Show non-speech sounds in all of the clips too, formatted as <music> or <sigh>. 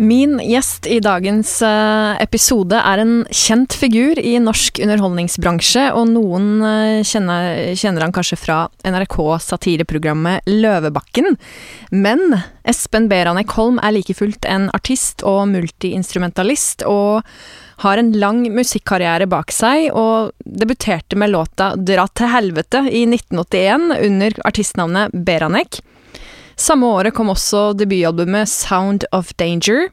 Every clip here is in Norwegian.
Min gjest i dagens eh, episode er en kjent figur i norsk underholdningsbransje, og noen eh, kjenner, kjenner han kanskje fra NRK-satireprogrammet Løvebakken. Men Espen Beranek Holm er like fullt en artist og multiinstrumentalist, og har en lang musikkarriere bak seg, og debuterte med låta Dra til helvete i 1981 under artistnavnet Beranek. Samme året kom også debutalbumet Sound of Danger.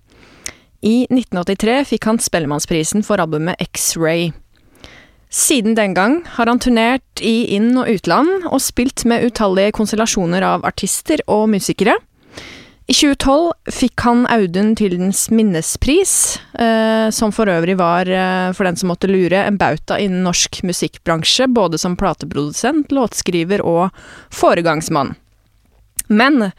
I 1983 fikk han Spellemannsprisen for albumet X-Ray. Siden den gang har han turnert i inn- og utland, og spilt med utallige konstellasjoner av artister og musikere. I 2012 fikk han Audun Tildens minnespris, eh, som for øvrig var, eh, for den som måtte lure, en bauta innen norsk musikkbransje, både som plateprodusent, låtskriver og foregangsmann. Men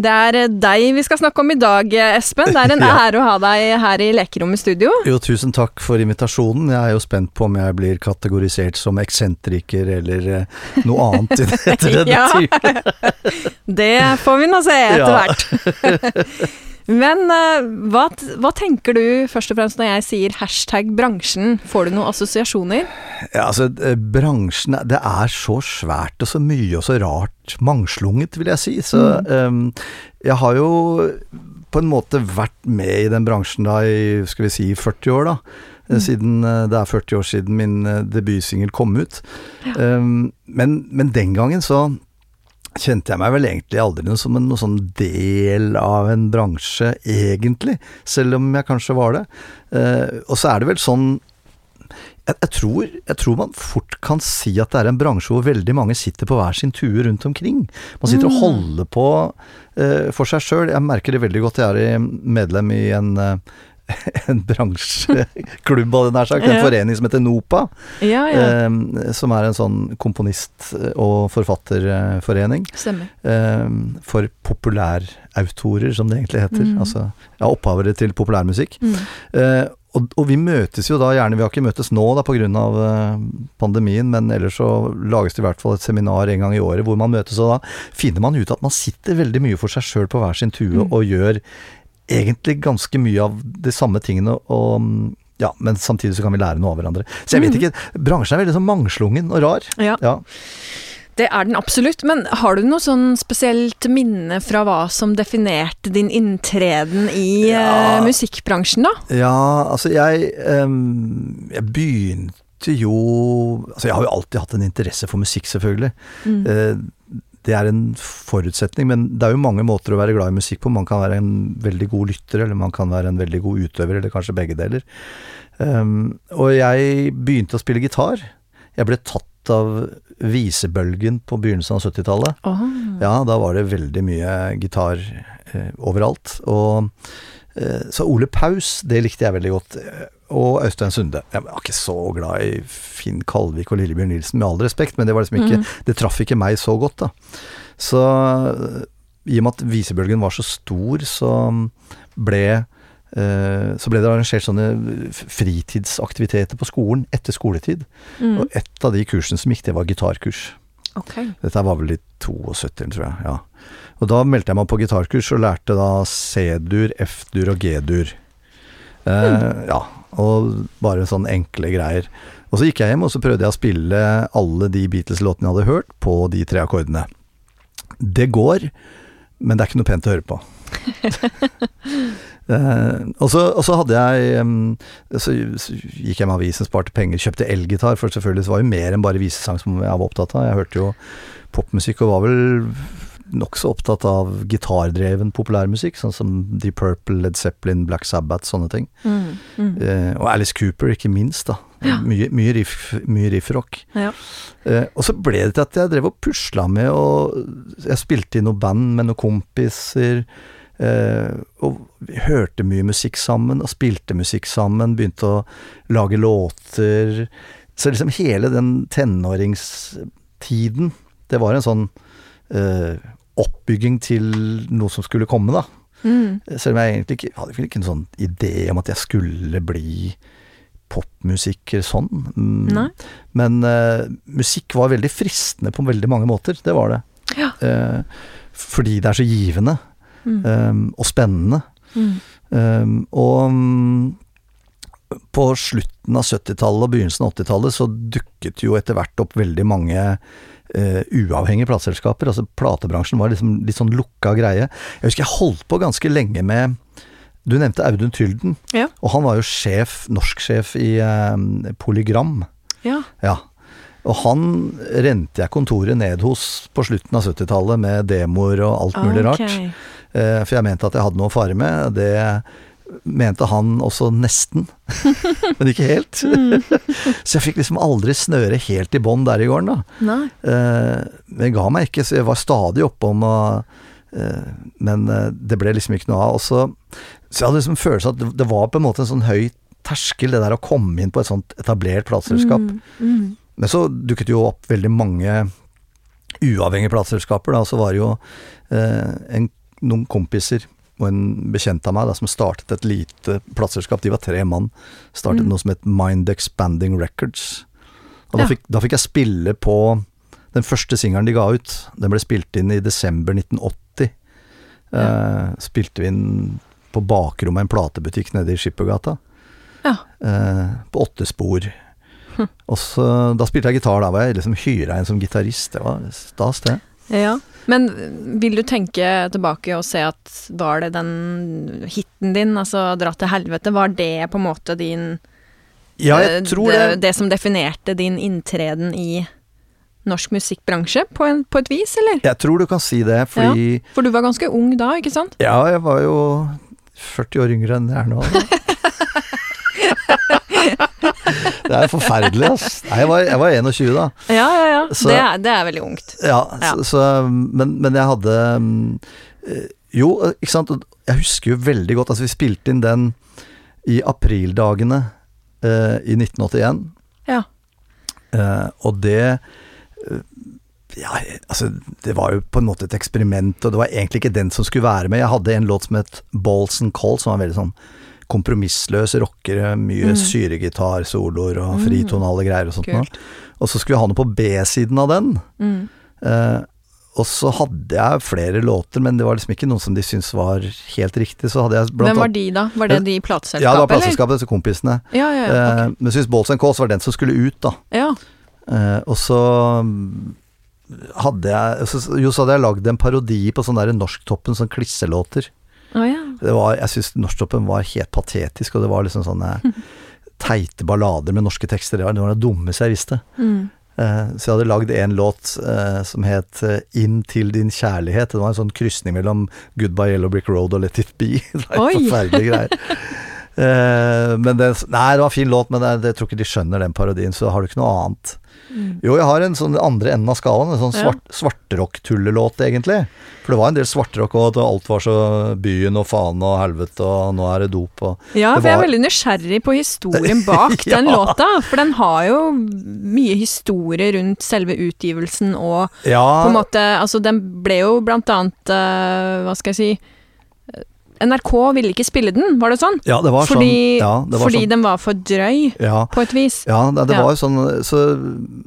det er deg vi skal snakke om i dag, Espen. Det er en <laughs> Ja. ære å ha deg her i Lekerommet studio. Jo, tusen takk for invitasjonen. Jeg er jo spent på om jeg blir kategorisert som eksentriker eller eh, noe annet i det- etter <laughs> denne Ja. <laughs> Det får vi nå se etter hvert. Men eh, hva, hva tenker du først og fremst når jeg sier hashtag bransjen? Får du noen assosiasjoner? Ja, altså, bransjen Det er så svært og så mye og så rart mangslunget, vil jeg si. Så eh, jeg har jo på en måte vært med i den bransjen da i skal vi si 40 år, da. Eh, Siden eh, det er 40 år siden min eh, debutsingel kom ut. Um, men, men den gangen så kjente jeg meg vel egentlig aldri som en sånn del av en bransje, egentlig. Selv om jeg kanskje var det. Eh, og så er det vel sånn jeg, jeg, tror, jeg tror man fort kan si at det er en bransje hvor veldig mange sitter på hver sin tue rundt omkring. Man sitter og holder på eh, for seg sjøl. Jeg merker det veldig godt. Jeg er medlem i en, eh, <laughs> en bransjeklubb, hadde jeg nær sagt. En Ja. forening som heter NOPA. Ja, ja. Eh, som er en sånn komponist- og forfatterforening. Eh, for populærautorer, som det egentlig heter. Mm. Altså ja, opphavere til populærmusikk. Mm. Eh, og, og vi møtes jo da gjerne, vi har ikke møtes nå da pga. Uh, pandemien, men ellers så lages det i hvert fall et seminar en gang i året hvor man møtes, og da finner man ut at man sitter veldig mye for seg sjøl på hver sin tue Mm. og gjør egentlig ganske mye av de samme tingene, og ja, men samtidig så kan vi lære noe av hverandre. Så jeg vet Mm. ikke, bransjen er veldig sånn mangslungen og rar. Ja. Ja. Det er den absolutt, men har du noe sånn spesielt minne fra hva som definerte din inntreden i Ja. eh, musikkbransjen, da? Ja, altså jeg um, Jeg begynte jo Altså jeg har jo alltid hatt en interesse for musikk, selvfølgelig. Mm. Eh, det er en forutsetning, men det er jo mange måter å være glad i musikk på. Man kan være en veldig god lytter, eller man kan være en veldig god utøver, eller kanskje begge deler. Um, og jeg begynte å spille gitar. Jeg ble tatt av visebølgen på begynnelsen av 70-tallet. Åh. Ja, da var det veldig mye gitar eh, overalt. Og Så Ole Paus, det likte jeg veldig godt. eh, Og Øystein Sunde. Jeg var ikke så glad i Finn Kalvik og Lillebjørn Nilsen, med all respekt, men det var liksom ikke mm. Det traff ikke meg så godt, da. Så eh, i og med at visebølgen var så stor, så ble eh, så ble det arrangert sånne fritidsaktiviteter på skolen etter skoletid. Mm. Og et av de kursene som gikk, det var gitarkurs. Ok. Dette var vel i 72, tror jeg. ja. Og da meldte jeg meg på gitarkurs og lærte da C-dur, F-dur og G-dur. Eh, Ja, og bare sånne enkle greier. Og så gikk jeg hjem og så prøvde jeg å spille alle de Beatles-låtene jeg hadde hørt, på de tre akkordene. Det går, men det er ikke noe pent å høre på. <laughs> Eh, og, så, og så hadde jeg um, Så gikk jeg med avisen, sparte penger, kjøpte elgitar, for selvfølgelig så var jo mer enn bare visesang som jeg var opptatt av. Jeg hørte jo popmusikk og var vel nokså opptatt av gitardreven populærmusikk, sånn som Deep Purple, Led Zeppelin, Black Sabbath, sånne ting. Mm, mm. Uh, og Alice Cooper, ikke minst, da. Ja. Mye, mye, riff, mye riffrock. Ja. Eh, og så ble det til at jeg drev og pusla med og Jeg spilte i noe band med noen kompiser. Eh, og vi hørte mye musikk sammen, og spilte musikk sammen. Begynte å lage låter. Så liksom hele den tenåringstiden, det var en sånn eh, oppbygging til noe som skulle komme, da. Mm. Selv om jeg egentlig ikke hadde ikke en sånn idé om at jeg skulle bli popmusiker sånn. Mm. Nei. Men eh, musikk var veldig fristende på veldig mange måter. Det var det. Ja. Eh, fordi det er så givende Mm. um, og spennende. Mm. Um, og mm, på slutten av 70-tallet og begynnelsen av 80-tallet så dukket jo etter hvert opp veldig mange Uh, uavhengige plateselskaper. Altså platebransjen var liksom litt sånn lukka greie. Jeg husker jeg holdt på ganske lenge med Du nevnte Audun Tylden, Ja. og han var jo sjef, norsksjef i uh, Polygram. Ja. Ja. Og han rente jeg kontoret ned hos på slutten av 70-tallet med demoer og alt mulig okay. rart. Eh, for jeg mente at jeg hadde noe å fare med. Det mente han også nesten, <laughs> men ikke helt. <laughs> så jeg fikk liksom aldri snøre helt i bånn der i gården, da. Nei. Eh, men jeg ga meg ikke, så jeg var stadig oppom og eh, Men det ble liksom ikke noe av. Og så, så jeg hadde liksom følelsen at det, det var på en måte en sånn høy terskel, det der å komme inn på et sånt etablert plateselskap. Mm. Mm. Men så dukket jo opp veldig mange uavhengige plateselskaper. Da. Så var det jo eh, en, noen kompiser og en bekjent av meg da, som startet et lite plateselskap. De var tre mann. Startet Mm. noe som het Mind Expanding Records. Og da, Ja. fikk, da fikk jeg spille på den første singelen de ga ut. Den ble spilt inn i desember 1980. Eh, spilte vi inn på bakrommet av en platebutikk nede i Skippergata. Ja. Eh, på åtte spor. <laughs> Og så, da spilte jeg gitar, da var jeg liksom hyra inn som gitarist. Det var stas, det. Ja. Men vil du tenke tilbake og se at var det den hiten din, altså 'Dra til helvete', var det på en måte din Ja, eh, jeg tror det, det. det som definerte din inntreden i norsk musikkbransje, på, en, på et vis, eller? Jeg tror du kan si det, fordi For du var ganske ung da, ikke sant? ja. jeg var jo 40 år yngre enn jeg er nå. <laughs> det er forferdelig, ass. Nei, jeg var, jeg var 21 da. Ja, ja, ja. Så- det, er, det er veldig ungt. Ja, Ja. Så, så, men, men jeg hadde eh, Jo, ikke sant. Jeg husker jo veldig godt Altså, vi spilte inn den i aprildagene eh, i 1981. Ja. Eh, og det eh, Ja, altså Det var jo på en måte et eksperiment, og det var egentlig ikke den som skulle være med. Jeg hadde en låt som het Balls and Call, som var veldig sånn kompromissløs rockere. Mye Mm. syregitar, soloer og Mm. fritonale greier og sånt. noe. Og så skulle jeg ha noe på B-siden av den. Mm. Eh, og så hadde jeg flere låter, men det var liksom ikke noen som de syntes var helt riktig. Så hadde jeg blant Hvem var de, da? Var det de i plateselskapet, Ja, det var plateselskapet, disse kompisene. Ja, ja, ja. Eh, men jeg syns Balls Calls var den som skulle ut, da. ja. Eh, og så mm, hadde jeg Jo, så hadde jeg lagd en parodi på sånn der Norsktoppen, sånn klisselåter. Oh, ja. Det var, jeg syns Norsktoppen var helt patetisk, og det var liksom sånne <laughs> teite ballader med norske tekster. Det var det, var det dummeste jeg visste. Mm. Eh, så jeg hadde lagd en låt eh, som het eh, 'Inn til din kjærlighet'. Det var en sånn krysning mellom 'Goodbye Yellow Brick Road' og 'Let It Be'. <laughs> Det helt forferdelige greier. <laughs> Eh, men det, nei, det var en fin låt, men det, det, jeg tror ikke de skjønner den parodien, så har du ikke noe annet. Mm. Jo, jeg har en sånn andre enden av skalaen, en sånn Ja. svart, svarterock-tullelåt, egentlig. For det var en del svartrock, og alt var så byen og faen og helvete, og nå er det dop og Ja, for var... jeg er veldig nysgjerrig på historien <laughs> bak Ja. den låta. For den har jo mye historie rundt selve utgivelsen og Ja, på en måte Altså, den ble jo blant annet uh, Hva skal jeg si NRK ville ikke spille den, var det sånn? ja det var Fordi, sånn. Ja, det var fordi sånn. den var for drøy, Ja, på et vis. Ja, det, det var jo sånn så,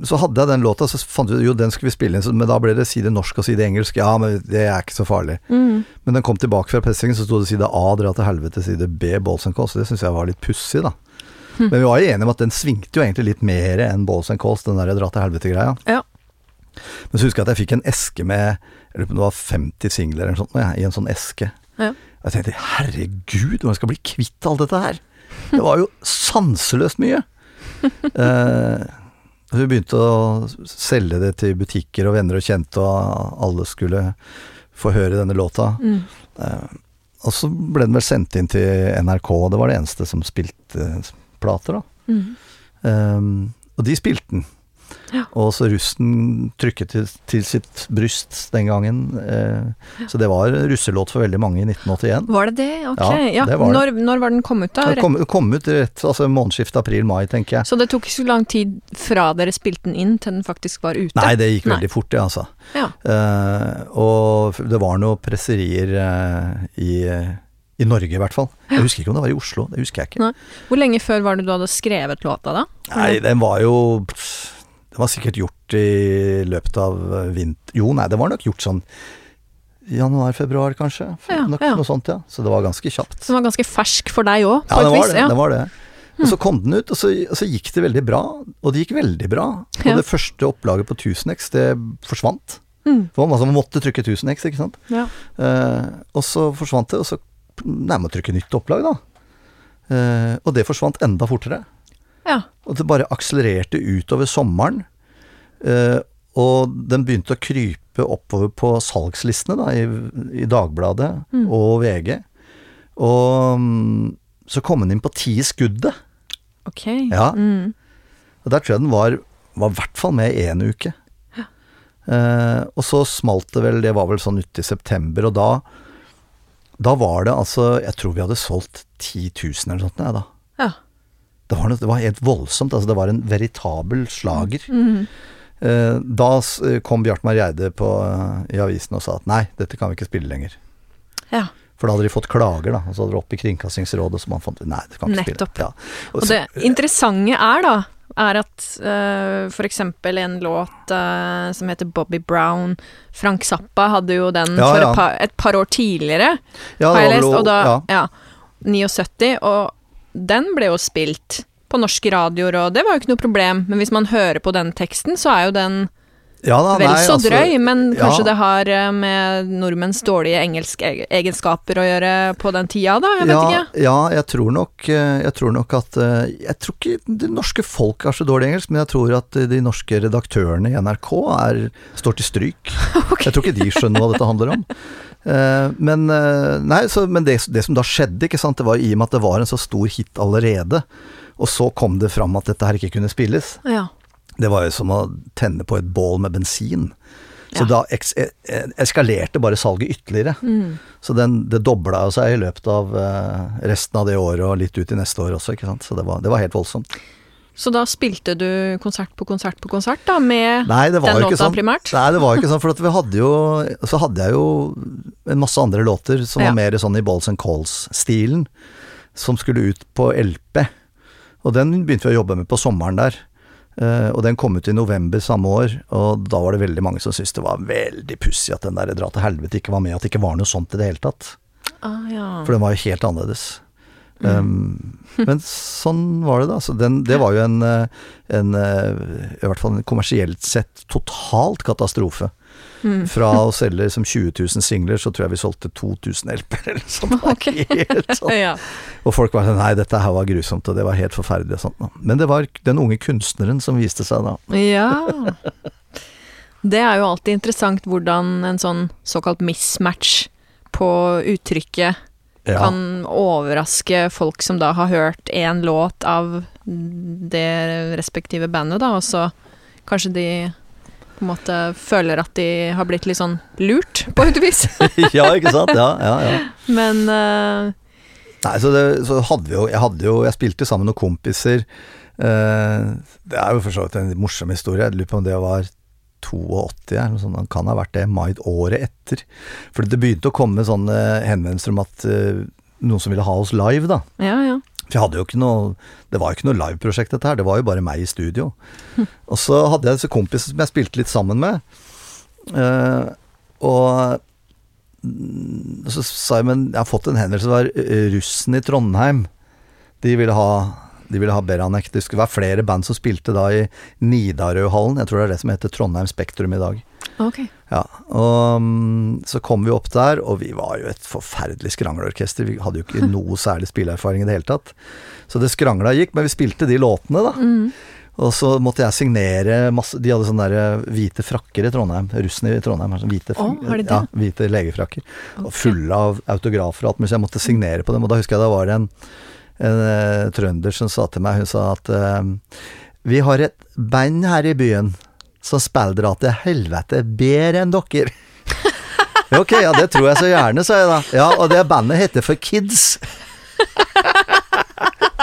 så hadde jeg den låta, så fant vi ut jo den skulle vi spille inn, så, men da ble det side norsk og side engelsk. Ja, men det er ikke så farlig. Mm. Men den kom tilbake fra pressingen, så sto det side A, dra til helvete, side B, Balls and Calls. Det syns jeg var litt pussig, da. Mm. Men vi var jo enige om at den svingte jo egentlig litt mer enn Balls and Calls, den der dra til helvete-greia. Ja. Men så husker jeg at jeg fikk en eske med jeg lurer på om det var 50 singler eller noe sånt, ja, i en sånn eske. Ja. Jeg tenkte herregud, hvordan skal jeg bli kvitt alt dette her? Det var jo sanseløst mye. <laughs> Eh, vi begynte å selge det til butikker og venner og kjente, og alle skulle få høre denne låta. Mm. Eh, og så ble den vel sendt inn til NRK, og det var det eneste som spilte plater, da. Mm. Um, og de spilte den. Ja. Og så russen trykket til, til sitt bryst den gangen. Eh, så det var russelåt for veldig mange i 1981. Var det det? Ok. Ja, Ja, det var det. Når, når var den kommet da? Den kom, kom ut rett altså månedsskiftet april-mai, tenker jeg. Så det tok ikke så lang tid fra dere spilte den inn til den faktisk var ute? Nei, det gikk Nei. veldig fort, det, altså. Ja. Eh, og det var noen presserier eh, i, i Norge, i hvert fall. Jeg husker ikke om det var i Oslo, det husker jeg ikke. Nei. Hvor lenge før var det du hadde skrevet låta, da? Nei, den var jo Det var sikkert gjort i løpet av vinter... Jo, nei, det var nok gjort sånn januar-februar, kanskje. Ja, nok, ja. Noe sånt, ja. Så det var ganske kjapt. Den var ganske fersk for deg òg, på Ja, et vis? det. Ja. det, var det. Og så kom den ut, og så, og så gikk det veldig bra. Og det gikk veldig bra. Og Ja. det første opplaget på 1000X, det forsvant. Mm. For man, altså, man måtte trykke 1000X, ikke sant. Ja. Uh, og så forsvant det, og så nærmere å trykke nytt opplag, da. Uh, og det forsvant enda fortere. Ja. Og det bare akselererte utover sommeren. Eh, og den begynte å krype oppover på salgslistene da, i, i Dagbladet Mm. og VG. Og mm, så kom den inn på ti i skuddet. Ok. Ja. Mm. Og der tror jeg den var var i hvert fall med i én uke. Eh, og så smalt det vel, det var vel sånn ute i september, og da Da var det altså Jeg tror vi hadde solgt 10 000 eller noe sånt, jeg, da. Ja. Det var, noe, det var helt voldsomt. Altså, det var en veritabel slager. Mm. Eh, da kom Bjartmar Gjeide eh, i avisen og sa at nei, dette kan vi ikke spille lenger. ja. For da hadde de fått klager, da. Og så hadde de opp i Kringkastingsrådet, så man fant nei, det kan ikke Nettopp. spille. Ja. Og så- det interessante er da, er at uh, for eksempel en låt uh, som heter Bobby Brown Frank Zappa hadde jo den Ja, for ja. Et, par, et par år tidligere, ja, har jeg lest, og da, ja. 79, og den ble jo spilt på norske radioer, og det var jo ikke noe problem, men hvis man hører på den teksten, så er jo den ja, da, vel så altså, drøy, men kanskje ja. det har eh, med nordmenns dårlige engelskegenskaper å gjøre på den tida, da? Jeg vet ja, ikke. Ja, jeg tror nok eh, Jeg tror nok at eh, Jeg tror ikke det norske folk er så dårlig engelsk, men jeg tror at de norske redaktørene i NRK er, står til stryk. <laughs> Jeg tror ikke de skjønner hva dette handler om. Eh, men eh, nei, så, men det, det som da skjedde, ikke sant, det var i og med at det var en så stor hit allerede, og så kom det fram at dette her ikke kunne spilles. Ja. Det var jo som å tenne på et bål med bensin. Så Ja. da eks eh, eh, eskalerte bare salget ytterligere. Mm. Så den, det dobla seg i løpet av eh, resten av det året og litt ut i neste år også. Så det var, det var helt voldsomt. Så da spilte du konsert på konsert på konsert, da, med Nei, den låta sånn. primært? Nei, det var jo ikke sånn, for vi hadde jo Så hadde jeg jo en masse andre låter som Ja. var mer sånn i Balls and Calls-stilen, som skulle ut på LP. Og den begynte vi å jobbe med på sommeren der. Uh, og den kom ut i november samme år, og da var det veldig mange som syntes det var veldig pussig at den der Dra til helvete ikke var med, at det ikke var noe sånt i det hele tatt. Ah, ja. For den var jo helt annerledes. Um, men sånn var det, da. Så den, det var jo en, eh, en eh, I hvert fall en kommersielt sett totalt katastrofe. Mm. Fra å selge liksom 20 000 singler, så tror jeg vi solgte 2000 LP-er eller sånt. <laughs> Okay. Sånn. ja. Og folk var sånn Nei, dette her var grusomt, og det var helt forferdelig. og Sånt, da. Men det var den unge kunstneren som viste seg da. ja. <laughs> Det er jo alltid interessant hvordan en sånn såkalt mismatch på uttrykket Ja. kan overraske folk som da har hørt én låt av det respektive bandet, da, og så kanskje de på en måte føler at de har blitt litt sånn lurt, på et vis. <laughs> ja, ikke sant? Ja, ja, ja. Men uh... Nei, så, det, så hadde vi jo Jeg hadde jo Jeg spilte sammen med noen kompiser. Uh, det er jo for så vidt en morsom historie. Jeg lurer på om det var 82, eller noe sånt. Kan ha vært det. Mai året etter. For det begynte å komme sånne henvendelser om at eh, noen som ville ha oss live, da. ja, ja. For jeg hadde jo ikke noe Det var jo ikke noe liveprosjekt, dette her. Det var jo bare meg i studio. Og så hadde jeg disse kompisene som jeg spilte litt sammen med. Uh, og mm, så sa jeg, men jeg har fått en henvendelse. Det var eh, russen i Trondheim. De ville ha de ville ha Beranek. Det skulle være flere band som spilte da i Nidarøhallen. Jeg tror det er det som heter Trondheim Spektrum i dag. Ok. Ja, og mm, så kom vi opp der, og vi var jo et forferdelig skrangelorkester. Vi hadde jo ikke <laughs> noe særlig spilleerfaring i det hele tatt. Så det skrangla gikk, men vi spilte de låtene, da. Mm. Og så måtte jeg signere masse De hadde sånne der eh, hvite frakker i Trondheim. Russene i Trondheim har sånne hvite, Å, har de det? Ja, hvite legefrakker. Og Ok. fulle av autografer og alt mulig, så jeg måtte signere på dem. Og da husker jeg da var det en, en uh, trønder som sa til meg Hun sa at uh, vi har et band her i byen som spiller at det er helvete bedre enn dere. <laughs> Ok, ja det tror jeg så gjerne, sa jeg da. Ja, og det bandet heter For Kids. <laughs>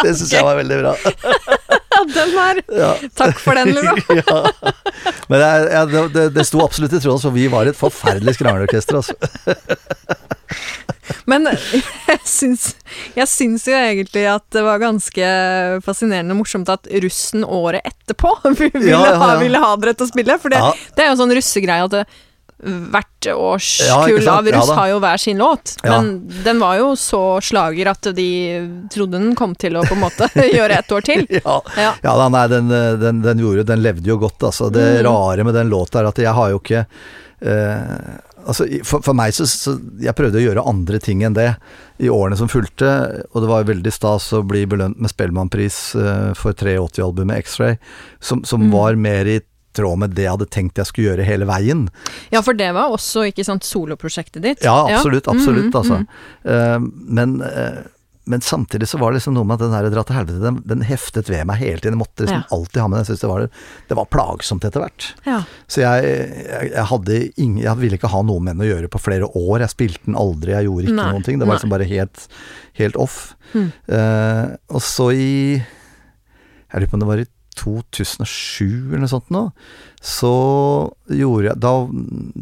Det syns jeg var veldig bra. Den var Ja. Takk for den, Lula. <laughs> ja. Men det, ja, det, det, sto absolutt i tråden, så vi var et forferdelig skrangelorkester, altså. <laughs> Men jeg syns, jeg syns jo egentlig at det var ganske fascinerende og morsomt at russen året etterpå <laughs> ville, Ja, ja, ja. Ha, ville ha dere til å spille. For det, det er jo sånn russegreie at det, hvert års Ja, av russ ja, har jo hver sin låt. Ja. Men den var jo så slager at de trodde den kom til å på en måte <laughs> gjøre ett år til. <laughs> Ja, da, nei, den, den, den gjorde Den levde jo godt, altså. Det Mm. rare med den låta er at jeg har jo ikke eh, Altså, for, for meg så, så Jeg prøvde å gjøre andre ting enn det i årene som fulgte, og det var jo veldig stas å bli belønt med Spellemannpris eh, for 83-albumet X-Ray, som, som Mm. var mer i tråd med det jeg hadde tenkt jeg skulle gjøre hele veien. Ja, for det var også ikke sant, soloprosjektet ditt. Ja, absolutt, absolutt, Mm, altså. mm. Eh, men, eh, men samtidig så var det liksom noe med at den her dra til helvete, den, den heftet ved meg hele tiden. Jeg måtte liksom Ja. alltid ha med den. Jeg synes det var, det var plagsomt etter hvert. Ja. Så jeg, jeg, jeg hadde ingen Jeg ville ikke ha noe med den å gjøre på flere år. Jeg spilte den aldri, jeg gjorde ikke Nei, noen ting. Det var nei. liksom bare helt, helt off. Mm. Uh, og så i Jeg lurer på om det var i 2007 eller noe sånt nå, så gjorde jeg da,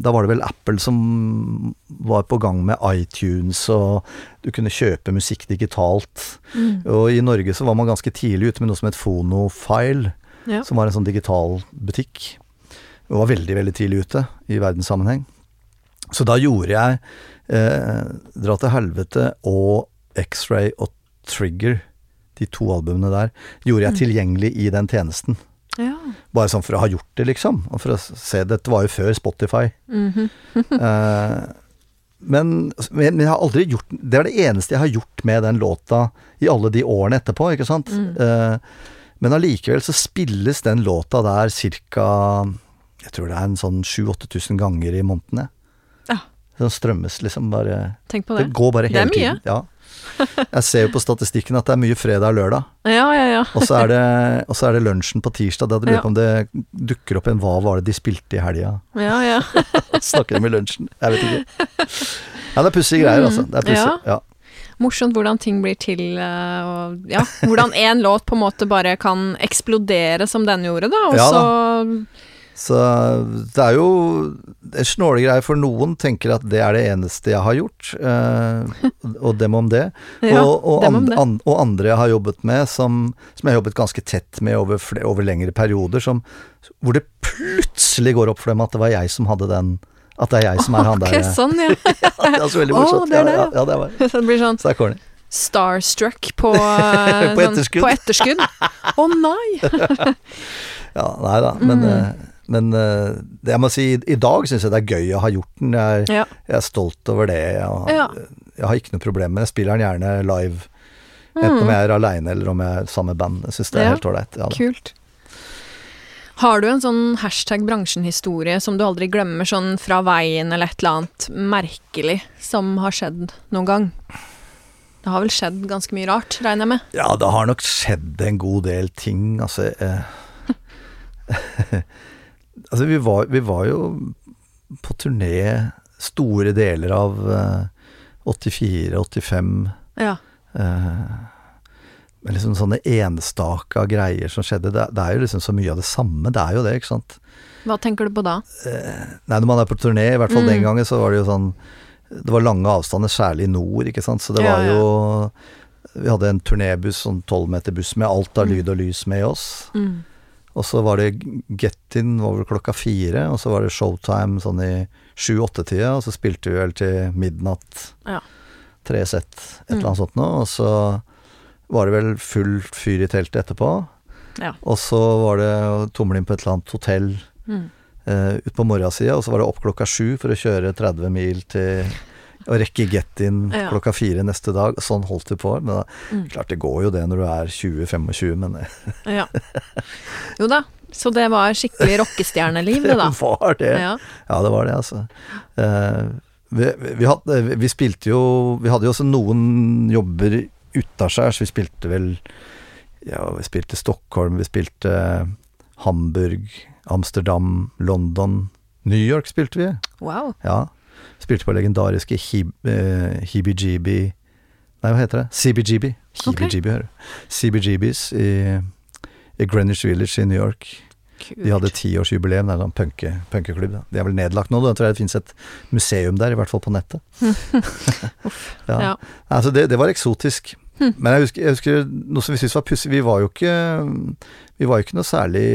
da var det vel Apple som var på gang med iTunes, og du kunne kjøpe musikk digitalt. Mm. Og i Norge så var man ganske tidlig ute med noe som het Fonofile, Ja. som var en sånn digital butikk. Og var veldig, veldig tidlig ute i verdenssammenheng. Så da gjorde jeg eh, Dra til helvete og X-Ray og Trigger, de to albumene der, gjorde jeg Mm. tilgjengelig i den tjenesten. ja. Bare sånn for å ha gjort det, liksom. Og for å se Dette var jo før Spotify. Mhm. <laughs> Eh, men, men jeg har aldri gjort Det er det eneste jeg har gjort med den låta i alle de årene etterpå, ikke sant. Mm. Eh, men allikevel så spilles den låta der ca. Jeg tror det er en sånn 7000-8000 ganger i måneden. jeg. Ja. Den strømmes liksom bare Tenk på Det det. går bare hele tiden. Det er mye. tiden. Ja. <laughs> Jeg ser jo på statistikken at det er mye fredag og lørdag. Ja, ja, ja. Og så er det, og så er det lunsjen på tirsdag. Da lurer jeg på om det dukker opp en Hva var det de spilte i helga? ja, ja. <laughs> Snakker de i lunsjen? Jeg vet ikke. Ja, det er pussige greier, altså. Det er pussig. Ja. Ja. Morsomt hvordan ting blir til, eh, og ja, hvordan én låt på en måte bare kan eksplodere som den gjorde, da, og så Så det er jo snåle greier, for noen tenker at det er det eneste jeg har gjort, eh, og dem om det. <laughs> Ja, og, og, dem om det. an, og andre jeg har jobbet med, som, som jeg har jobbet ganske tett med over, over lengre perioder, som, hvor det plutselig går opp for dem at det var jeg som hadde den At det er jeg som er han der. sånn, <laughs> ja. Det er så veldig morsomt. Oh, det det, ja, ja. ja, ja, det var <laughs> det blir sånn Så det er corny. starstruck på, eh, På sånn- etterskudd. På etterskudd. Å nei! Ja, nei da, men, Mm. Eh, men eh, det jeg må si, i dag syns jeg det er gøy å ha gjort den. Jeg, Ja. jeg er stolt over det. Jeg, Ja. jeg har ikke noe problem med det. Jeg spiller den gjerne live. Enten om jeg er aleine eller om jeg er sammen med band. Jeg syns det er Mm. Ja. helt ålreit. Kult. Har du en sånn hashtag bransjen-historie som du aldri glemmer, sånn fra veien eller et eller annet merkelig som har skjedd noen gang? Det har vel skjedd ganske mye rart, regner jeg med? ja, det har nok skjedd en god del ting. Altså eh, <laughs> <laughs> Altså, vi var, vi var jo på turné store deler av eh, 84, 85 Ja. Eh, men liksom sånne enstaka greier som skjedde. Det, det er jo liksom så mye av det samme. Det er jo det, ikke sant. Hva tenker du på da? Nei, når man er på turné, i hvert fall Mm. den gangen, så var det jo sånn Det var lange avstander, særlig i nord, ikke sant. Så det Ja, var ja. jo Vi hadde en turnébuss, sånn tolvmeterbuss med alt av lyd og lys med oss. Mm. Og så var det Get-In over klokka fire, og så var det Showtime sånn i sju-åtte-tida, og så spilte vi vel til midnatt. Ja. Tre sett, et eller Mm. annet sånt noe. Og så var det vel fullt fyr i teltet etterpå. Ja. Og så var det å tumle inn på et eller annet hotell Mm. uh, utpå morgensida, og så var det opp klokka sju for å kjøre 30 mil til å rekke get-in Ja. klokka fire neste dag. Sånn holdt vi på. Men da, Mm. klart det går jo det når du er 20-25, men det <laughs> Ja. Jo da, så det var skikkelig rockestjerneliv, det da. <laughs> Det var det. Ja. Ja, det var det, altså. Uh, vi, vi, vi, hadde, vi spilte jo Vi hadde jo også noen jobber utaskjærs. Vi spilte vel Ja, vi spilte Stockholm, vi spilte Hamburg, Amsterdam, London New York spilte vi. Wow. Ja. Spilte på legendariske Hib, eh, Nei, hva heter det? CBGB. Ok. Hibby-Jibby, hører. CBGBs i, i Greenwich Village i New York. Kult. De hadde tiårsjubileum, det er en sånn punke, punkeklubb. Da. De er vel nedlagt nå, da. jeg tror jeg det fins et museum der, i hvert fall på nettet. <laughs> <laughs> ja. Ja. Altså, det, det var eksotisk. Men jeg husker, jeg husker noe som vi syntes var pussig. Vi var jo ikke Vi var jo ikke noe særlig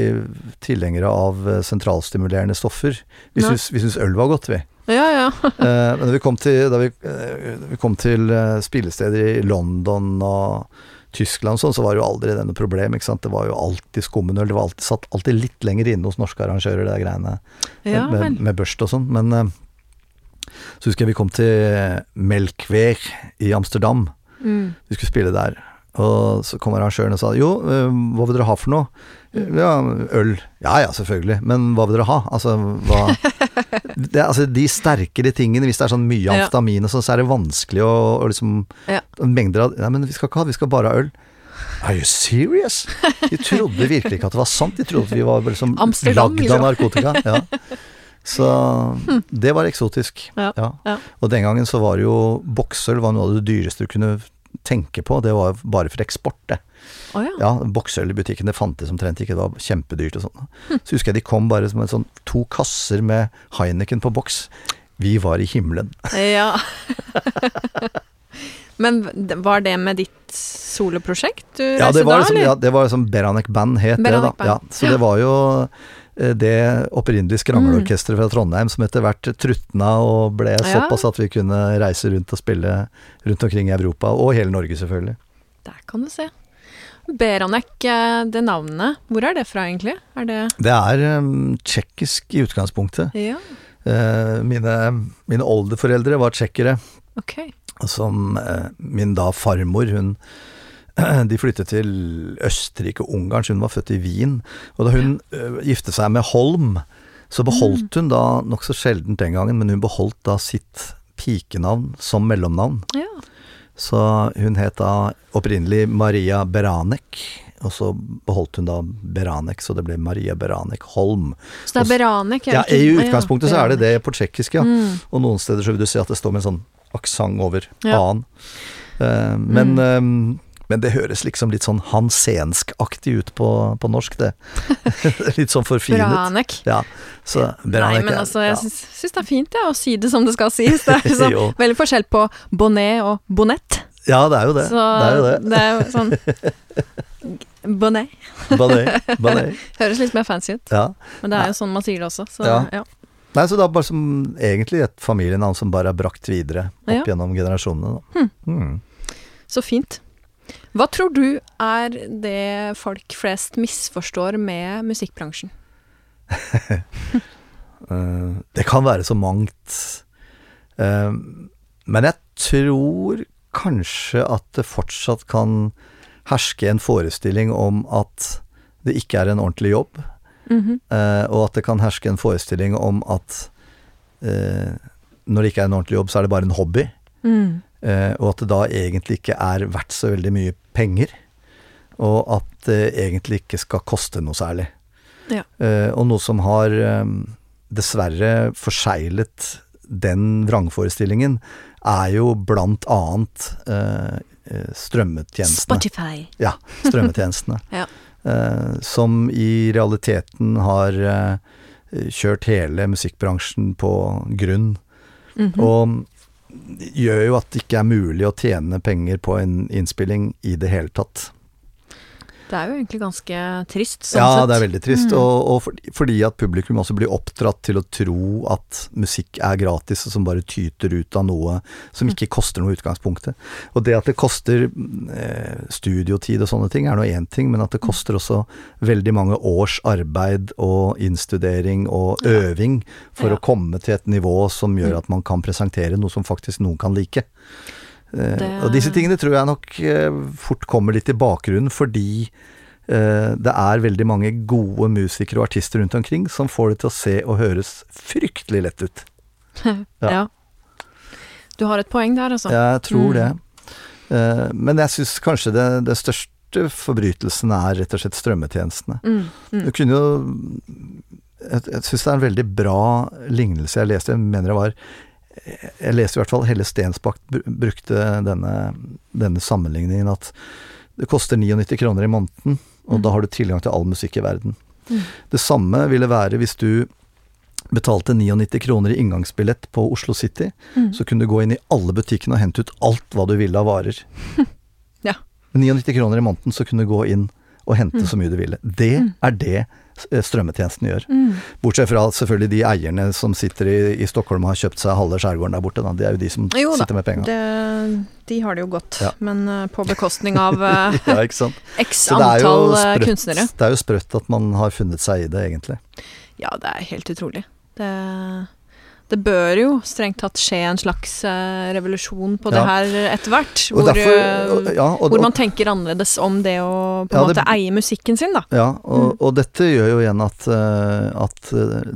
tilhengere av eh, sentralstimulerende stoffer. Vi syntes, øl var godt, vi. Ja, ja. <laughs> Eh, men da vi kom til, da vi, eh, vi kom til spillesteder i London og Tyskland og sånn, så var det jo aldri denne problem. Det var jo alltid skummenøl. Det var alltid, satt alltid litt lenger inne hos norske arrangører, det greiene ja med, med børst og sånn. Men så husker jeg vi kom til Melkweer i Amsterdam. Mm. Vi skulle spille der. Og så kom arrangøren og sa jo, eh, hva vil dere ha for noe? Ja, øl. Ja ja, selvfølgelig. Men hva vil dere ha? Altså, hva <laughs> det, altså De sterkere tingene, hvis det er sånn mye amfetamin og sånn, så er det vanskelig å, å liksom Ja. Mengder av Nei, men vi skal ikke ha, vi skal bare ha øl. Are you serious? De trodde virkelig ikke at det var sant. De trodde at vi var liksom lagd liksom. av narkotika. Ja. <laughs> Så det var eksotisk. Ja, ja. Og den gangen så var jo boksøl var noe av det dyreste du kunne tenke på. Det var bare for eksport, det. Oh, ja. Ja, boksøl i butikken, det fantes omtrent ikke. Det var kjempedyrt og sånn. Så husker jeg de kom bare som en sånn to kasser med Heineken på boks. Vi var i himmelen. ja. Men var det med ditt soloprosjekt du Ja, reiste det da, liksom, eller? ja, det var liksom Beranek Band het Beranek det, da. Band. Ja, så det var jo det opprinnelige skrangelorkesteret fra Trondheim som etter hvert trutna og ble såpass at vi kunne reise rundt og spille rundt omkring i Europa, og hele Norge selvfølgelig. Der kan du se. Beranek, eh, det navnet, hvor er det fra egentlig? Er det Det er um, tsjekkisk i utgangspunktet. Ja, Uh, mine, mine oldeforeldre var tsjekkere, Okay. som uh, min da farmor, hun <clears throat> de flyttet til Østerrike og Ungarn, så hun var født i Wien. Og da hun eh, gifte seg med Holm, så beholdt hun da, nokså sjeldent den gangen, men hun beholdt da sitt pikenavn som mellomnavn. Ja. Så hun het da opprinnelig Maria Beranek, og så beholdt hun da Beranek, så det ble Maria Beranek Holm. Så det er Beranek? Ja, I utgangspunktet så er det det på tsjekkisk, ja. Mm. Og noen steder så vil du se at det står med en sånn aksent over Ja. a-en. Eh, men, eh, men det høres liksom litt sånn hansenskaktig ut på, på norsk, det. <laughs> litt sånn forfinet. Beranek. Ja, så Nei, men altså, jeg ja. syns, det er fint ja, å si det som det skal sies. Det er <laughs> liksom, veldig forskjell på bonnet og bonett. Ja, det er jo det. Så det er jo det. det er jo sånn <laughs> Bonnet. bonnet. Høres litt mer fancy ut, Ja. men det er jo sånn man sier det også. Så, Ja. ja. Nei, så det er bare som egentlig et familienavn som bare er brakt videre opp Ja. gjennom generasjonene. Da. Hmm. Så fint. Hva tror du er det folk flest misforstår med musikkbransjen? <laughs> Eh, det kan være så mangt. Eh, men jeg tror kanskje at det fortsatt kan herske en forestilling om at det ikke er en ordentlig jobb, Mm -hmm. og at det kan herske en forestilling om at når det ikke er en ordentlig jobb, så er det bare en hobby. Mm. Eh, og at det da egentlig ikke er verdt så veldig mye penger. Og at det egentlig ikke skal koste noe særlig. Ja. Eh, og noe som har eh, dessverre forseglet den vrangforestillingen, er jo blant annet strømmetjenestene. Spotify. Ja, strømmetjenestene. <laughs> Ja. eh, som i realiteten har kjørt hele musikkbransjen på grunn. Mhm. Og gjør jo at det ikke er mulig å tjene penger på en innspilling i det hele tatt. Det er jo egentlig ganske trist, sånn ja, sett. det er veldig trist. Mm. Og, og fordi, fordi at publikum også blir oppdratt til å tro at musikk er gratis, og som bare tyter ut av noe som ikke koster noe i utgangspunktet. Og det at det koster eh, studiotid og sånne ting er nå én ting, men at det koster også veldig mange års arbeid og innstudering og Ja. øving for Ja. å komme til et nivå som gjør Mm. at man kan presentere noe som faktisk noen kan like. Eh, Det- Og disse tingene tror jeg nok eh, fort kommer litt i bakgrunnen fordi eh, det er veldig mange gode musikere og artister rundt omkring som får det til å se og høres fryktelig lett ut. <laughs> ja. Ja. Du har et poeng der, altså. Jeg tror Mm. det. Eh, Men jeg syns kanskje det, det største forbrytelsen er rett og slett strømmetjenestene. Mm. Mm. Du kunne jo Jeg, jeg syns det er en veldig bra lignelse jeg leste, jeg mener det var Jeg leste i hvert fall Helle Stensbakk brukte denne, denne sammenligningen at det koster 99 kroner i måneden, og Mm. da har du tilgang til all musikk i verden. Mm. Det samme ville være hvis du betalte 99 kroner i inngangsbillett på Oslo City, Mm. så kunne du gå inn i alle butikkene og hente ut alt hva du ville av varer. <laughs> Ja. Med 99 kroner i måneden så kunne du gå inn og hente Mm. så mye du ville. Det Mm. er det strømmetjenesten gjør. Mm. Bortsett fra selvfølgelig de eierne som sitter i, i Stockholm og har kjøpt seg halve skjærgården der borte. Da. Det er jo de som Jo da, sitter med penga. De har det jo godt, Ja. men eh, på bekostning av <laughs> eh, Ja, <laughs> x antall eh, sprøtt- kunstnere. Det er jo sprøtt at man har funnet seg i det, egentlig. Ja, det er helt utrolig. Det, det bør jo strengt tatt skje en slags eh, revolusjon på det her etter hvert. Hvor, derfor- eh, ja, og- hvor man tenker annerledes om det å på en Ja, det- måte eie musikken sin, da. Ja, og, Mm. og dette gjør jo igjen at, eh, at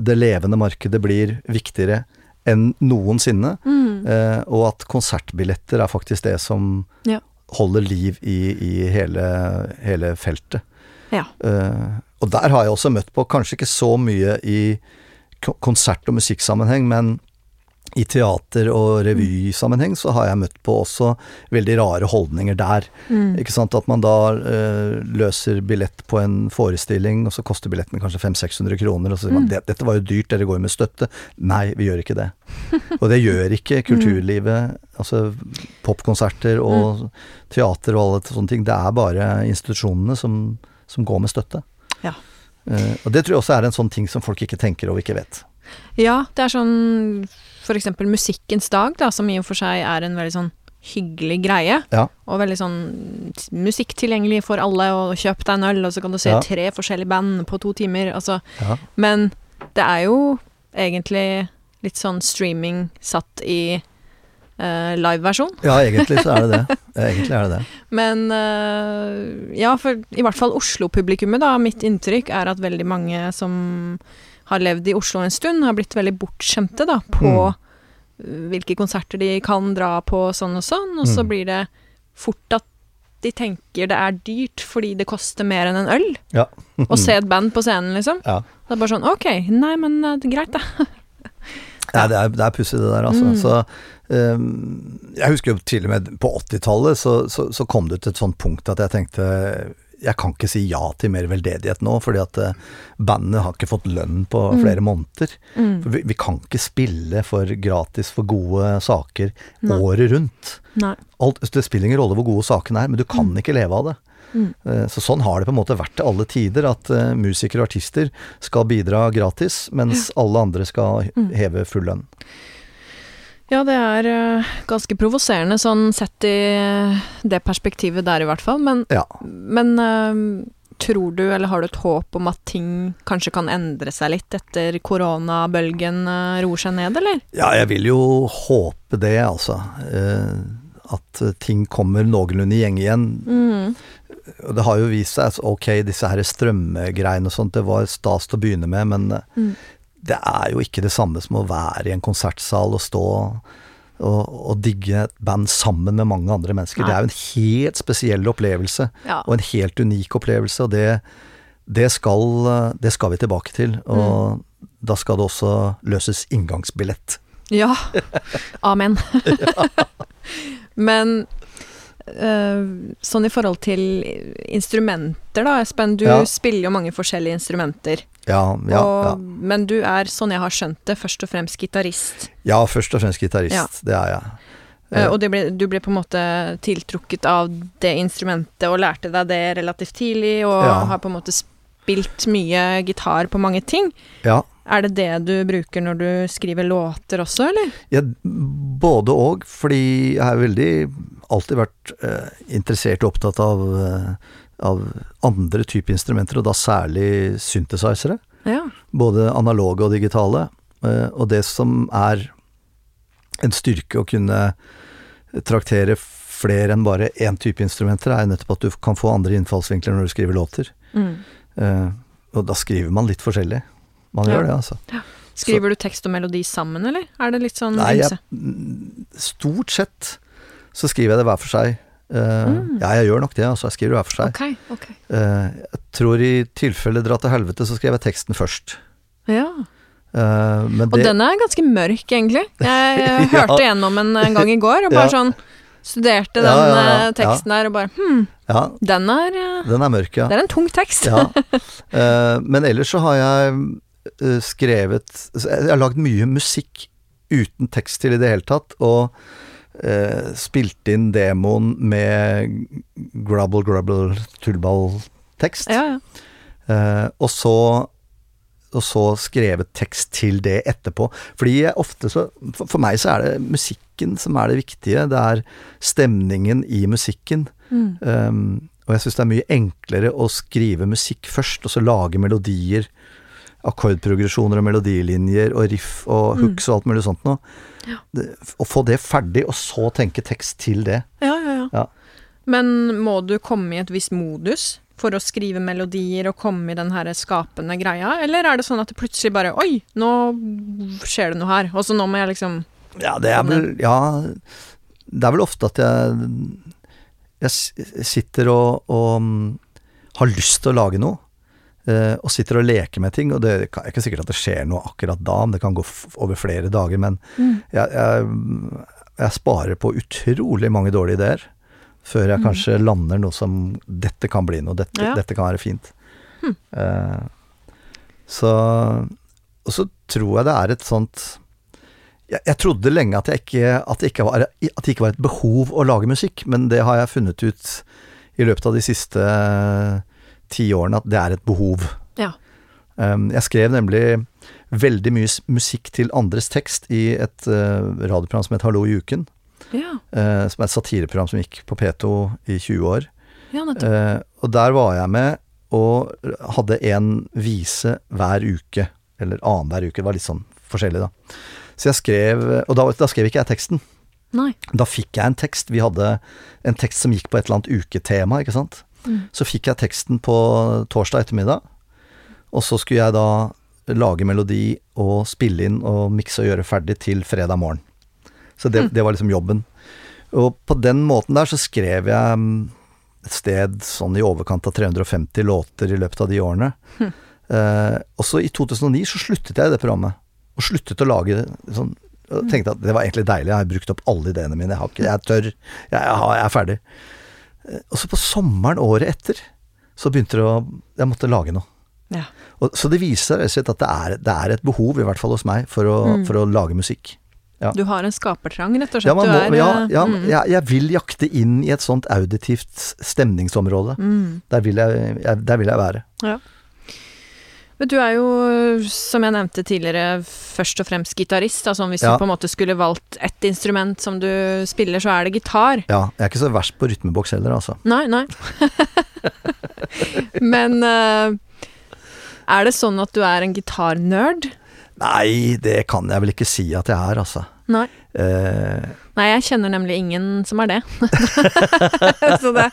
det levende markedet blir viktigere enn noensinne. Mm. Og at konsertbilletter er faktisk det som Ja. holder liv i, i hele, hele feltet. Ja. Og der har jeg også møtt på, kanskje ikke så mye i konsert- og musikksammenheng, men i teater- og revysammenheng så har jeg møtt på også veldig rare holdninger der. Mm. Ikke sant, At man da eh, løser billett på en forestilling, og så koster billetten kanskje 500-600 kroner, og så sier man Mm. "Det- dette var jo dyrt, dere går jo med støtte. Nei, vi gjør ikke det. Og det gjør ikke <laughs> kulturlivet. Altså popkonserter og teater og alle sånne ting. Det er bare institusjonene som, som går med støtte. Ja. Eh, og det tror jeg også er en sånn ting som folk ikke tenker og ikke vet. Ja, det er sånn eksempel Musikkens dag, da, som i og for seg er en veldig sånn hyggelig greie. Ja. Og veldig sånn musikk tilgjengelig for alle, og kjøp deg en øl, og så kan du se Ja. tre forskjellige band på to timer. Altså, Ja. Men det er jo egentlig litt sånn streaming satt i eh, liveversjon. ja, egentlig så er det det. <laughs> Egentlig er det det. Men uh, ja, for i hvert fall Oslo-publikummet, da. Mitt inntrykk er at veldig mange som har levd i Oslo en stund, har blitt veldig bortskjemte da, på Mm. hvilke konserter de kan dra på sånn og sånn, og så Mm. blir det fort at de tenker det er dyrt fordi det koster mer enn en øl Ja. å se <laughs> et band på scenen, liksom. Ja. Det er bare sånn ok, nei, men eh, det greit, det. <laughs> Ja, det er, det er pussig det der, altså. Mm. Så, um, jeg husker jo til og med på 80-tallet så, så, så kom det til et sånt punkt at jeg tenkte jeg kan ikke si ja til mer veldedighet nå, fordi at eh, bandet har ikke fått lønn på Mm. flere måneder. Mm. Vi, vi kan ikke spille for gratis for gode saker Nei. året rundt. Nei. Alt, det spiller ingen rolle hvor gode sakene er, men du kan Mm. ikke leve av det. Mm. Eh, Så sånn har det på en måte vært til alle tider, at eh, musikere og artister skal bidra gratis, mens alle andre skal Mm. heve full lønn. Ja, det er eh, ganske provoserende sånn sett i det perspektivet der i hvert fall, men, Ja. men tror du, eller har du et håp om at ting kanskje kan endre seg litt etter koronabølgen roer seg ned, eller? Ja, jeg vil jo håpe det, altså. At ting kommer noenlunde i gjeng igjen. Mm. Og det har jo vist seg at ok, disse her strømmegreiene og sånt, det var stas til å begynne med, men eh, Mm. det er jo ikke det samme som å være i en konsertsal og stå og, og digge et band sammen med mange andre mennesker. Nei. Det er jo en helt spesiell opplevelse, Ja. og en helt unik opplevelse, og det, det, skal, eh, det skal vi tilbake til. Og da skal det også løses inngangsbillett. ja. <laughs> Amen. <laughs> men sånn i forhold til instrumenter, da, Espen. Du Ja. spiller jo mange forskjellige instrumenter. Ja, ja, og, ja. Men du er, sånn jeg har skjønt det, først og fremst gitarist. ja, først og fremst gitarist, Ja. det er jeg. Eh, og det ble, du ble på en måte tiltrukket av det instrumentet og lærte deg det relativt tidlig, og har på en måte spilt mye gitar på mange ting. Ja. Er det det du bruker når du skriver låter også, eller? Ja, både og, fordi jeg er veldig alltid vært eh, interessert og opptatt av, eh, av andre typer instrumenter, og da særlig synthesizere. Ja. Både analoge og digitale. Eh, og det som er en styrke å kunne traktere flere enn bare én type instrumenter, er nettopp at du kan få andre innfallsvinkler når du skriver låter. Mm. Eh, og da skriver man litt forskjellig. Man Ja. gjør det, altså. Skriver du tekst og melodi sammen, eller? Er det litt sånn Nei, jeg, stort sett så skriver jeg det hver for seg. Uh, Mm. Ja, jeg gjør nok det, altså. Jeg skriver det hver for seg. Ok, ok. Uh, jeg tror i tilfelle Dra til helvete, så skrev jeg teksten først. Ja. Uh, men Og det den er ganske mørk, egentlig. Jeg, <laughs> jeg Ja. hørte gjennom en, en gang i går, og bare <laughs> Ja. sånn Studerte den Ja, teksten der, og bare Hm, Ja, den er den er mørk, ja. Det er en tung tekst. ja. <laughs> Men ellers så har jeg skrevet Jeg jeg har lagd mye musikk uten tekst til i det hele tatt, og eh, spilt inn demoen med grubble, grubble, tullball-tekst. ja, ja. Eh, og så og så skrevet tekst til det etterpå. Fordi ofte så For, for meg så er det musikken som er det viktige. Det er stemningen i musikken. Mm. Um, og jeg syns det er mye enklere å skrive musikk først, og så lage melodier. Akkordprogresjoner og melodilinjer og riff og Mm. hooks og alt mulig sånt noe. Ja. Å få det ferdig, og så tenke tekst til det. Ja, ja, ja. Ja. Men må du komme i et visst modus for å skrive melodier og komme i den her skapende greia, eller er det sånn at det plutselig bare Oi, nå skjer det noe her, og så nå må jeg liksom Ja, det er vel Ja, det er vel ofte at jeg Jeg sitter og, og mm, har lyst til å lage noe. Eh, og sitter og leker med ting, og det er ikke sikkert at det skjer noe akkurat da, men det kan gå over flere dager. Men Mm. jeg, jeg, jeg sparer på utrolig mange dårlige ideer før jeg Mm. kanskje lander noe som Dette kan bli noe, dette, Ja. dette kan være fint. Mm. Eh, så Og så tror jeg det er et sånt jeg, jeg trodde lenge at, ikke, at, det ikke var, at det ikke var et behov å lage musikk, men det har jeg funnet ut i løpet av de siste eh, ti årene at det er et behov. Ja. Um, jeg skrev nemlig veldig mye musikk til andres tekst i et eh, radioprogram som het Hallo i uken, Ja, eh, som er et satireprogram som gikk på P2 i 20 år. ja. Eh, og der var jeg med og hadde en vise hver uke, eller annenhver uke, det var litt sånn forskjellig da. Så jeg skrev, og da, da skrev ikke jeg teksten. Nei. Da fikk jeg en tekst. Vi hadde en tekst som gikk på et eller annet uketema, ikke sant. Mm. Så fikk jeg teksten på torsdag ettermiddag, og så skulle jeg da lage melodi og spille inn og mikse og gjøre ferdig til fredag morgen. Så det, Mm. det var liksom jobben. Og på den måten der så skrev jeg mm, et sted sånn i overkant av 350 låter i løpet av de årene. Hm. Eh, og så i 2009 så sluttet jeg i det programmet, og sluttet å lage sånn og tenkte at det var egentlig deilig, jeg har brukt opp alle ideene mine, jeg, har ikke, jeg tør, jeg, jeg, har, jeg er ferdig. Eh, Og så på sommeren året etter, så begynte det å Jeg måtte lage noe. Ja. Og, så det viser seg at det er, det er et behov, i hvert fall hos meg, for å, Mm. for å lage musikk. Ja. Du har en skapertrang, rett og slett. Ja, må, er, ja, eh, ja mm, jeg, jeg vil jakte inn i et sånt auditivt stemningsområde. mm. Der vil jeg, jeg, der vil jeg være. Men du er jo, som jeg nevnte tidligere, først og fremst gitarist. Altså hvis Ja. du på en måte skulle valgt ett instrument som du spiller, så er det gitar. Ja, jeg er ikke så verst på rytmeboks heller, altså. Nei, nei. <laughs> Men eh, er det sånn at du er en gitarnerd? Nei, det kan jeg vel ikke si at jeg er, altså. Nei. Eh, Nei, jeg kjenner nemlig ingen som er det. <laughs> så, det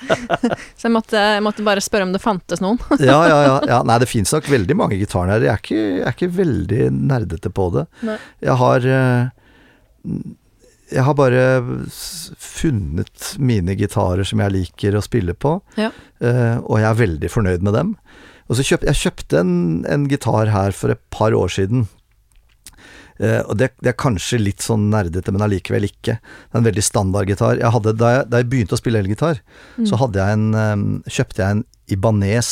så jeg måtte, jeg måtte bare spørre om det fantes noen. <laughs> ja, ja, ja, ja. Nei, det fins nok veldig mange gitarnærer. Jeg, er ikke- jeg er ikke veldig nerdete på det. Nei. Jeg har eh, Jeg har bare funnet mine gitarer som jeg liker å spille på, Ja. eh, og jeg er veldig fornøyd med dem. Og så kjøp, Jeg kjøpte en, en gitar her for et par år siden. Eh, og det, det er kanskje litt sånn nerdete, men allikevel ikke. Det er en veldig standard gitar. Jeg hadde, da, jeg, da jeg begynte å spille elgitar, Mm. så jeg en, kjøpte jeg en Ibanez,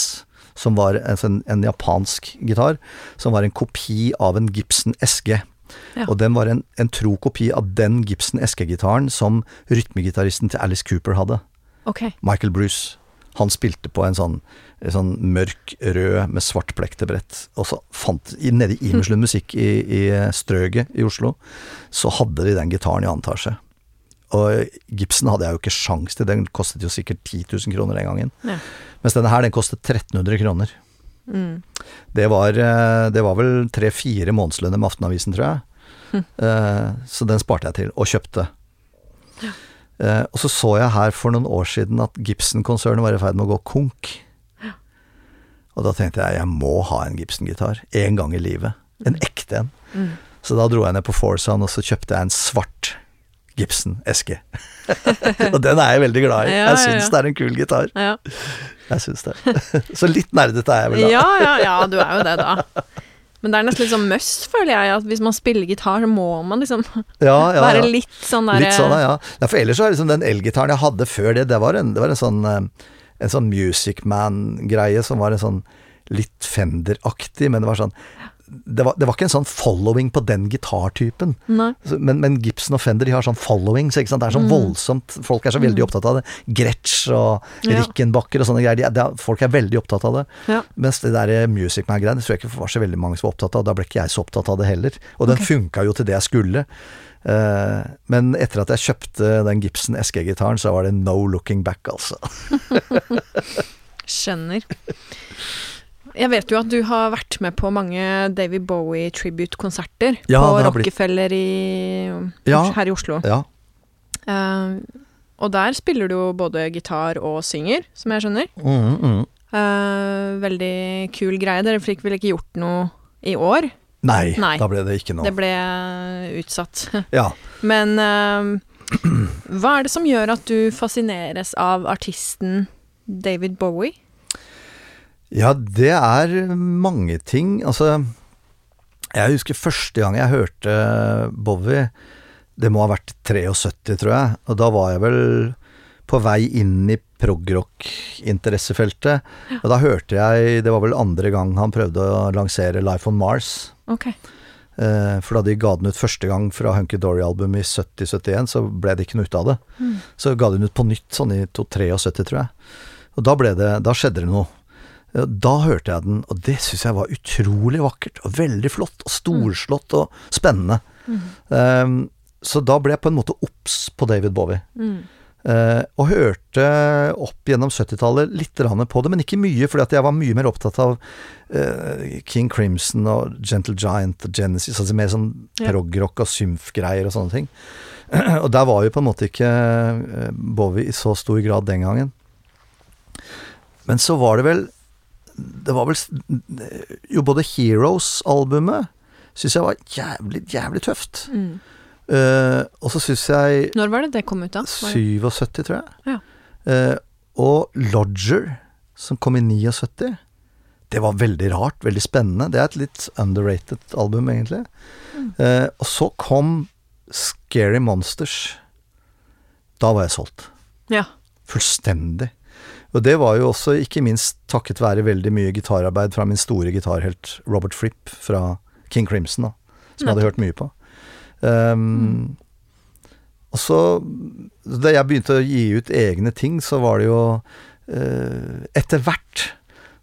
som var en, en japansk gitar, som var en kopi av en Gibson SG. Ja. Og den var en, en tro kopi av den Gibson SG-gitaren som rytmegitaristen til Alice Cooper hadde. Okay. Michael Bruce. Han spilte på en sånn, en sånn mørk rød med svart plektebrett. Og så fant i- Nede i Imerslund Musikk i, i Strøget i Oslo, så hadde de den gitaren i annen etasje. Og gipsen hadde jeg jo ikke sjans til, den kostet jo sikkert 10 000 kroner den gangen. Ja. Mens denne her, den kostet 1300 kroner. Mm. Det var, eh, det var vel tre-fire månedslønner med Aftenavisen, tror jeg. Eh, Så den sparte jeg til, og kjøpte. Eh, Og så så jeg her for noen år siden at Gibson-konsernet var i ferd med å gå konk. Og da tenkte jeg jeg må ha en Gibson-gitar. En gang i livet. En ekte en. Mm. Så da dro jeg ned på Forsound, og så kjøpte jeg en svart Gibson-eske. <laughs> og den er jeg veldig glad i. Jeg syns det er en kul gitar. Ja. Jeg syns det. <laughs> så litt nerdete er jeg vel da. ja, ja, ja, du er jo det, da. <laughs> Men det er nesten litt sånn must, føler jeg, at hvis man spiller gitar, så må man liksom <laughs> Ja, ja, <laughs> være ja. litt sånn der Litt sånn, ja. ja. For ellers så er liksom den elgitaren jeg hadde før det, det var en, det var en sånn eh, En sånn Music Man-greie som var en sånn litt Fender-aktig, men det var sånn det var, det var ikke en sånn following på den gitartypen. Men, men Gibson og Fender de har sånn following, sant? det er sånn voldsomt Folk er så veldig opptatt av det. Gretsch og Mm. Ja. Rickenbacker og sånne greier. De, er- folk er veldig opptatt av det. Ja. Mens det der Music Man-greiene tror jeg ikke var så veldig mange som var opptatt av. Da ble ikke jeg så opptatt av det heller. Og den okay. funka jo til det jeg skulle. Uh, men etter at jeg kjøpte den Gibson SG-gitaren, så var det no looking back, altså. <laughs> Skjønner. Jeg vet jo at du har vært med på mange David Bowie tribute-konserter Ja, på Rockefeller i, Ja. her i Oslo. Ja. Uh, og der spiller du jo både gitar og synger, som jeg skjønner. Mm, mm. Uh, veldig kul greie. Dere fikk vel ikke gjort noe i år? Nei, Nei. da ble det ikke noe. Det ble utsatt. <laughs> Ja. Men uh, <clears throat> hva er det som gjør at du fascineres av artisten David Bowie? Ja, det er mange ting. Altså, jeg husker første gang jeg hørte Bowie, det må ha vært 73, tror jeg. Og da var jeg vel på vei inn i progrock-interessefeltet. Og da hørte jeg Det var vel andre gang han prøvde å lansere Life on Mars. Okay. Eh, for da de ga den ut første gang fra Hunky Dory-albumet i 70-71, så ble det ikke noe ut av det. Så ga de den ut på nytt sånn i 73, tror jeg. Og da, det, da skjedde det noe. Da hørte jeg den, og det syns jeg var utrolig vakkert. Og veldig flott, og storslått og spennende. Eh, så da ble jeg på en måte obs på David Bowie. Mm. Uh, og hørte opp gjennom 70-tallet litt på det, men ikke mye, fordi at jeg var mye mer opptatt av uh, King Crimson og Gentle Giant og Genesis, altså mer sånn Ja. progrock og symfgreier og sånne ting. <clears throat> og der var jo på en måte ikke eh, Bowie i så stor grad den gangen. Men så var det vel Det var vel Jo, både Heroes-albumet syns jeg var jævlig, jævlig tøft. Mm. Uh, og så syns jeg Når var det det kom ut, da? 77, tror jeg. Ja. Uh, og Lodger, som kom i 79, det var veldig rart, veldig spennende. Det er et litt underrated album, egentlig. Mm. Uh, og så kom Scary Monsters. Da var jeg solgt. Ja. Fullstendig. Og det var jo også ikke minst takket være veldig mye gitararbeid fra min store gitarhelt Robert Fripp fra King Crimson, da, som jeg hadde hørt mye på. Um, Og så, da jeg begynte å gi ut egne ting, så var det jo uh, Etter hvert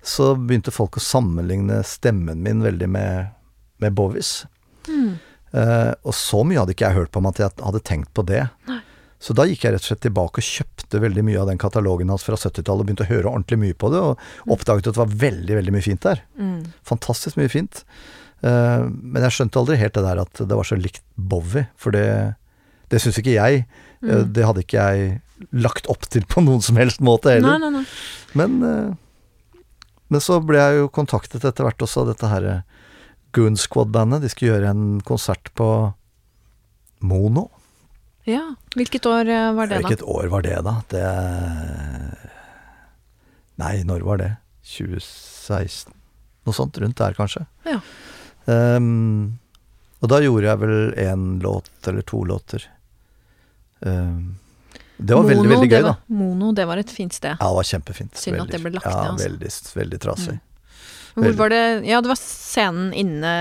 så begynte folk å sammenligne stemmen min veldig med, med Bowies. Mm. Uh, og så mye hadde ikke jeg hørt på meg at jeg hadde tenkt på det. Så da gikk jeg rett og slett tilbake og kjøpte veldig mye av den katalogen hans fra 70-tallet, og begynte å høre ordentlig mye på det, og oppdaget at det var veldig, veldig mye fint der. Mm. Fantastisk mye fint. Uh, men jeg skjønte aldri helt det der at det var så likt Bowie, for det, det syns ikke jeg. Eh, Mm. det hadde ikke jeg lagt opp til på noen som helst måte heller. nei, nei. Men, eh, men så ble jeg jo kontaktet etter hvert også av dette her Goon Squad-bandet. De skulle gjøre en konsert på Mono. Ja. Hvilket år eh, var det, da? Hvilket år var det, da? Det Nei, når var det? 2016? Noe sånt rundt der, kanskje. Ja. Um, og da gjorde jeg vel én låt eller to låter. Um, det var veldig, Mono, veldig veldig gøy, da. Mono, det var et fint sted. Ja, det var kjempefint. Synd at det ble lagt ja, ned, altså. Veldig, veldig trasig. Hvor var det Ja, det var scenen inne,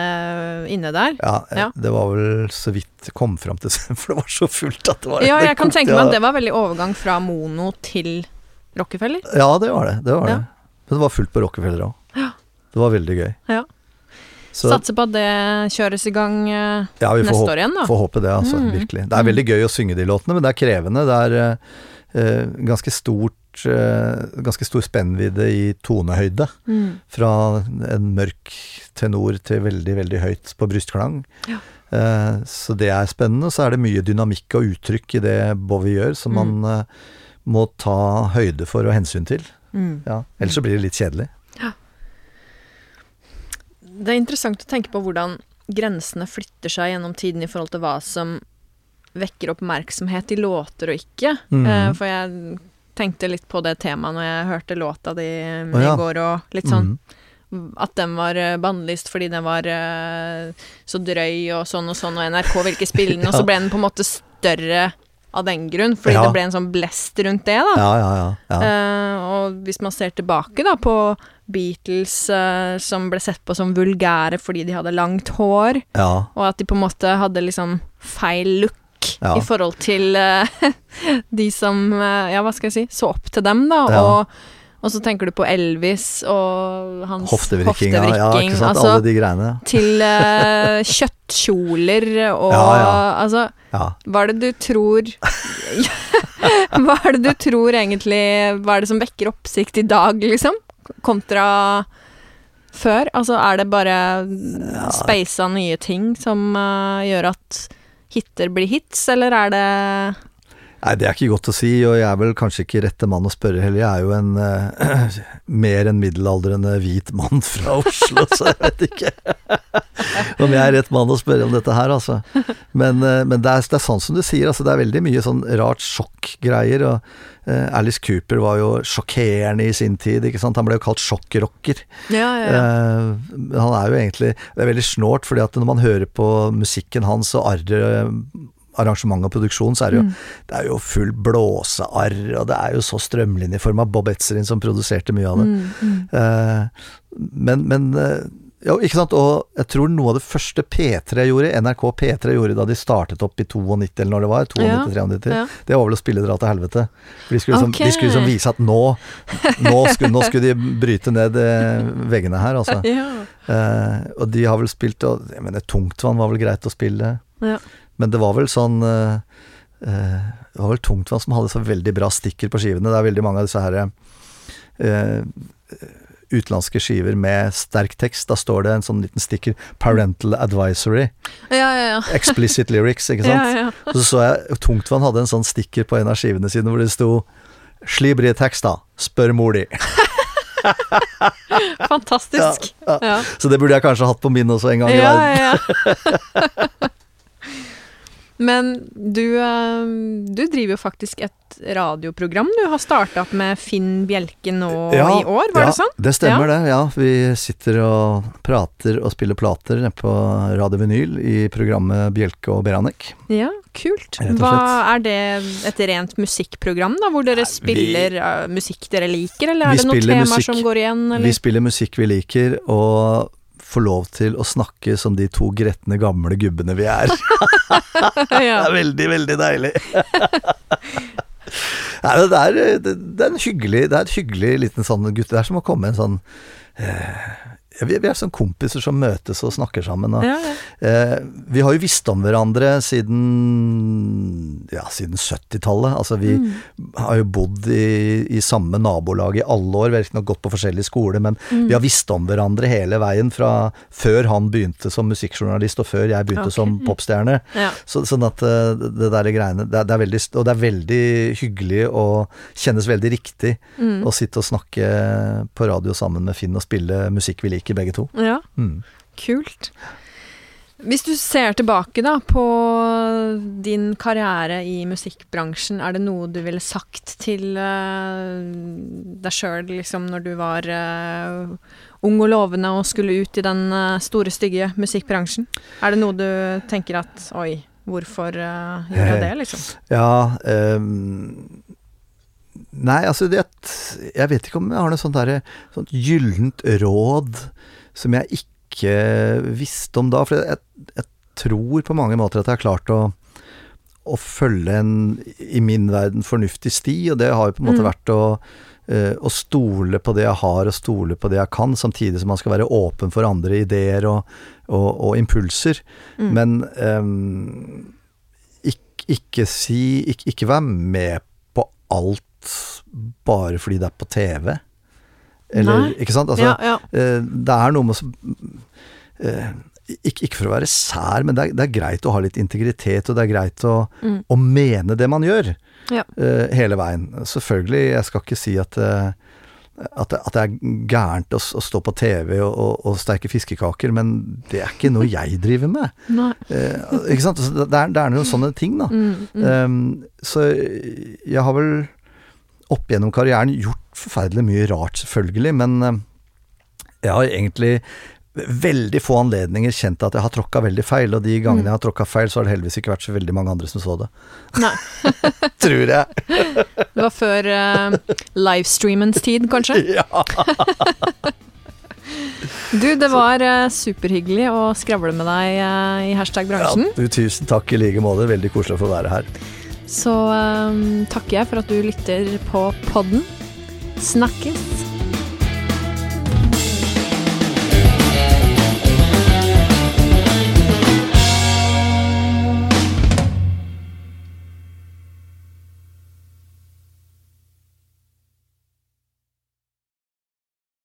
inne der. Ja, eh, Ja. det var vel så vidt kom fram til <laughs> For det var så fullt at det var Ja, jeg kan tenke meg at det var veldig overgang fra Mono til Rockefeller. Ja, det var det. Det var Ja. det. Men det var fullt på Rockefeller òg. Ja. Det var veldig gøy. Ja. Så Satser på at det kjøres i gang eh, ja, neste håpe, år igjen, da. får håpe det, altså. Mm. Virkelig. Det er veldig gøy å synge de låtene, men det er krevende. Det er eh, ganske stort Ganske stor spennvidde i tonehøyde. Mm. Fra en mørk tenor til veldig, veldig høyt på brystklang. Ja. Eh, så det er spennende. Så er det mye dynamikk og uttrykk i det Bowie gjør, som Mm. man eh, må ta høyde for og hensyn til. Mm. Ja, ellers så blir det litt kjedelig. Det er interessant å tenke på hvordan grensene flytter seg gjennom tiden i forhold til hva som vekker oppmerksomhet i låter og ikke. Mm. Eh, for jeg tenkte litt på det temaet når jeg hørte låta di oh, ja. i går, og litt sånn mm. at den var eh, bannlyst fordi den var eh, så drøy og sånn og sånn, og NRK ville ikke spille den, og <laughs> så ble den på en måte større av den grunn, fordi Ja. det ble en sånn blest rundt det, da. Ja, ja, ja. ja. Eh, og hvis man ser tilbake da på Beatles uh, som ble sett på som vulgære fordi de hadde langt hår, ja. og at de på en måte hadde liksom feil look Ja. i forhold til uh, <laughs> de som uh, Ja, hva skal jeg si? Så opp til dem, da. Ja. Og, og så tenker du på Elvis og hans Hoftevrikking, hoftevrikking ja, ikke sant. altså Alle de greiene. til uh, <laughs> kjøttkjoler og Ja, ja. Altså, Ja. hva er det du tror <laughs> Hva er det du tror egentlig Hva er det som vekker oppsikt i dag, liksom? Kontra før? Altså, er det bare speisa nye ting som uh, gjør at hiter blir hits, eller er det Nei, det er ikke godt å si, og jeg er vel kanskje ikke rette mann å spørre heller. Jeg er jo en eh, <clears throat> mer enn middelaldrende hvit mann fra Oslo, så jeg vet ikke om jeg er rett mann å spørre om dette her, altså. Men, eh, men det, er, det er sånn som du sier, altså. Det er veldig mye sånn rart sjokkgreier. Og eh, Alice Cooper var jo sjokkerende i sin tid, ikke sant. Han ble jo kalt sjokkrocker. Ja, ja, ja. Eh, han er jo egentlig Det er veldig snålt, fordi at når man hører på musikken hans og arret arrangement og produksjon, så er det jo, det er jo full blåsearr, og det er jo så strømlinjeforma. Bob Etzerin som produserte mye av det. Mm, mm. Eh, men, men ja, ikke sant, og jeg tror noe av det første P3 gjorde, NRK P3 gjorde da de startet opp i 92, eller når det var, 92-93, Ja. det var vel å spille Dra til helvete. For de skulle liksom, okay. de skulle liksom vise at nå, nå, skulle, nå skulle de bryte ned eh, veggene her, altså. <laughs> ja. Eh, og de har vel spilt og jeg mener, Tungtvann var vel greit å spille, ja. Men det var vel sånn eh, eh, Det var vel Tungtvann som hadde så veldig bra stikker på skivene. Det er veldig mange av disse her eh, utenlandske skiver med sterk tekst. Da står det en sånn liten stikker 'Parental Advisory'. Ja, ja, ja. <laughs> Explicit lyrics, ikke sant. <laughs> ja, ja. Så så jeg Tungtvann hadde en sånn stikker på en av skivene sine hvor det sto 'Slibri tekst, da. spør mor di'. Fantastisk. Ja, Ja. Så det burde jeg kanskje hatt på min også en gang i Ja, verden. <laughs> ja, ja. Men du, eh, du driver jo faktisk et radioprogram du har starta opp med Finn Bjelke nå Ja, i år, var ja, det sånn? Det stemmer det, ja. Vi sitter og prater og spiller plater på Radio Vinyl i programmet Bjelke og Beranek. Ja, kult. Hva. Er det et rent musikkprogram, da, hvor dere Nei, spiller vi, musikk dere liker, eller er det noen temaer musikk- som går igjen, Vi spiller musikk vi liker, og får lov til å snakke som de to gretne gamle gubbene vi er. <laughs> Det er veldig, veldig deilig. <laughs> Nei, det, er, det, er hyggelig Det er et hyggelig liten sånn gutt. Det er som å komme en sånn eh, vi, er sånn kompiser som møtes og snakker sammen. Og, Ja, ja. Eh, vi har jo visst om hverandre siden ja, siden 70-tallet. Altså vi Mm. har jo bodd i, i samme nabolag i alle år, vi har riktignok gått på forskjellige skoler, men Mm. vi har visst om hverandre hele veien fra før han begynte som musikkjournalist og før jeg begynte okay. som popstjerne. ja. Så, sånn at eh, det der greiene det er, det er veldig, Og det er veldig hyggelig og kjennes veldig riktig Mm. å sitte og snakke på radio sammen med Finn og spille musikk vi liker begge to. ja. Mm. Kult. Hvis du ser tilbake da på din karriere i musikkbransjen, er det noe du ville sagt til eh, deg sjøl liksom, når du var eh, ung og lovende og skulle ut i den eh, store, stygge musikkbransjen? Er det noe du tenker at oi, hvorfor gjorde jeg det, <laughs> liksom? Ja, ehm, Nei, altså det, Jeg vet ikke om jeg har noe sånt der, sånt gyllent råd som jeg ikke visste om da. For jeg, jeg, tror på mange måter at jeg har klart å, å følge en, i min verden, fornuftig sti, og det har jo på en måte mm. vært å uh, å stole på det jeg har, og stole på det jeg kan, samtidig som man skal være åpen for andre ideer og, og, og impulser. Mm. Men um, ikke, ikke, si ikke, ikke vær med på alt bare fordi det er på TV. Eller, Nei. ikke sant? Altså, ja, ja. Uh, det er noe med uh, ikke, ikke, for å være sær, men det er, det er, greit å ha litt integritet, og det er greit å, mm. å mene det man gjør. Ja. Uh, hele veien. Selvfølgelig, jeg skal ikke si at, at, det, at det, er gærent å, å, stå på TV og, og, og, steike fiskekaker, men det er ikke noe jeg driver med. <laughs> eh, ikke sant? Altså, det, er, det, er, noen sånne ting, da. Mm, mm. Um, så jeg har vel opp gjennom karrieren gjort forferdelig mye rart, selvfølgelig, men jeg har egentlig veldig få anledninger kjent at jeg har tråkka veldig feil, og de gangene mm. jeg har tråkka feil, så har det heldigvis ikke vært så veldig mange andre som så det. Nei. <laughs> Tror jeg. <laughs> det var før uh, livestreamens tid, kanskje? <laughs> ja. du, det var uh, superhyggelig å skravle med deg uh, i hashtag bransjen. Ja, du, tusen takk i like måte. Veldig koselig å få være her. Så um, takker jeg for at du lytter på podden. Snakkes!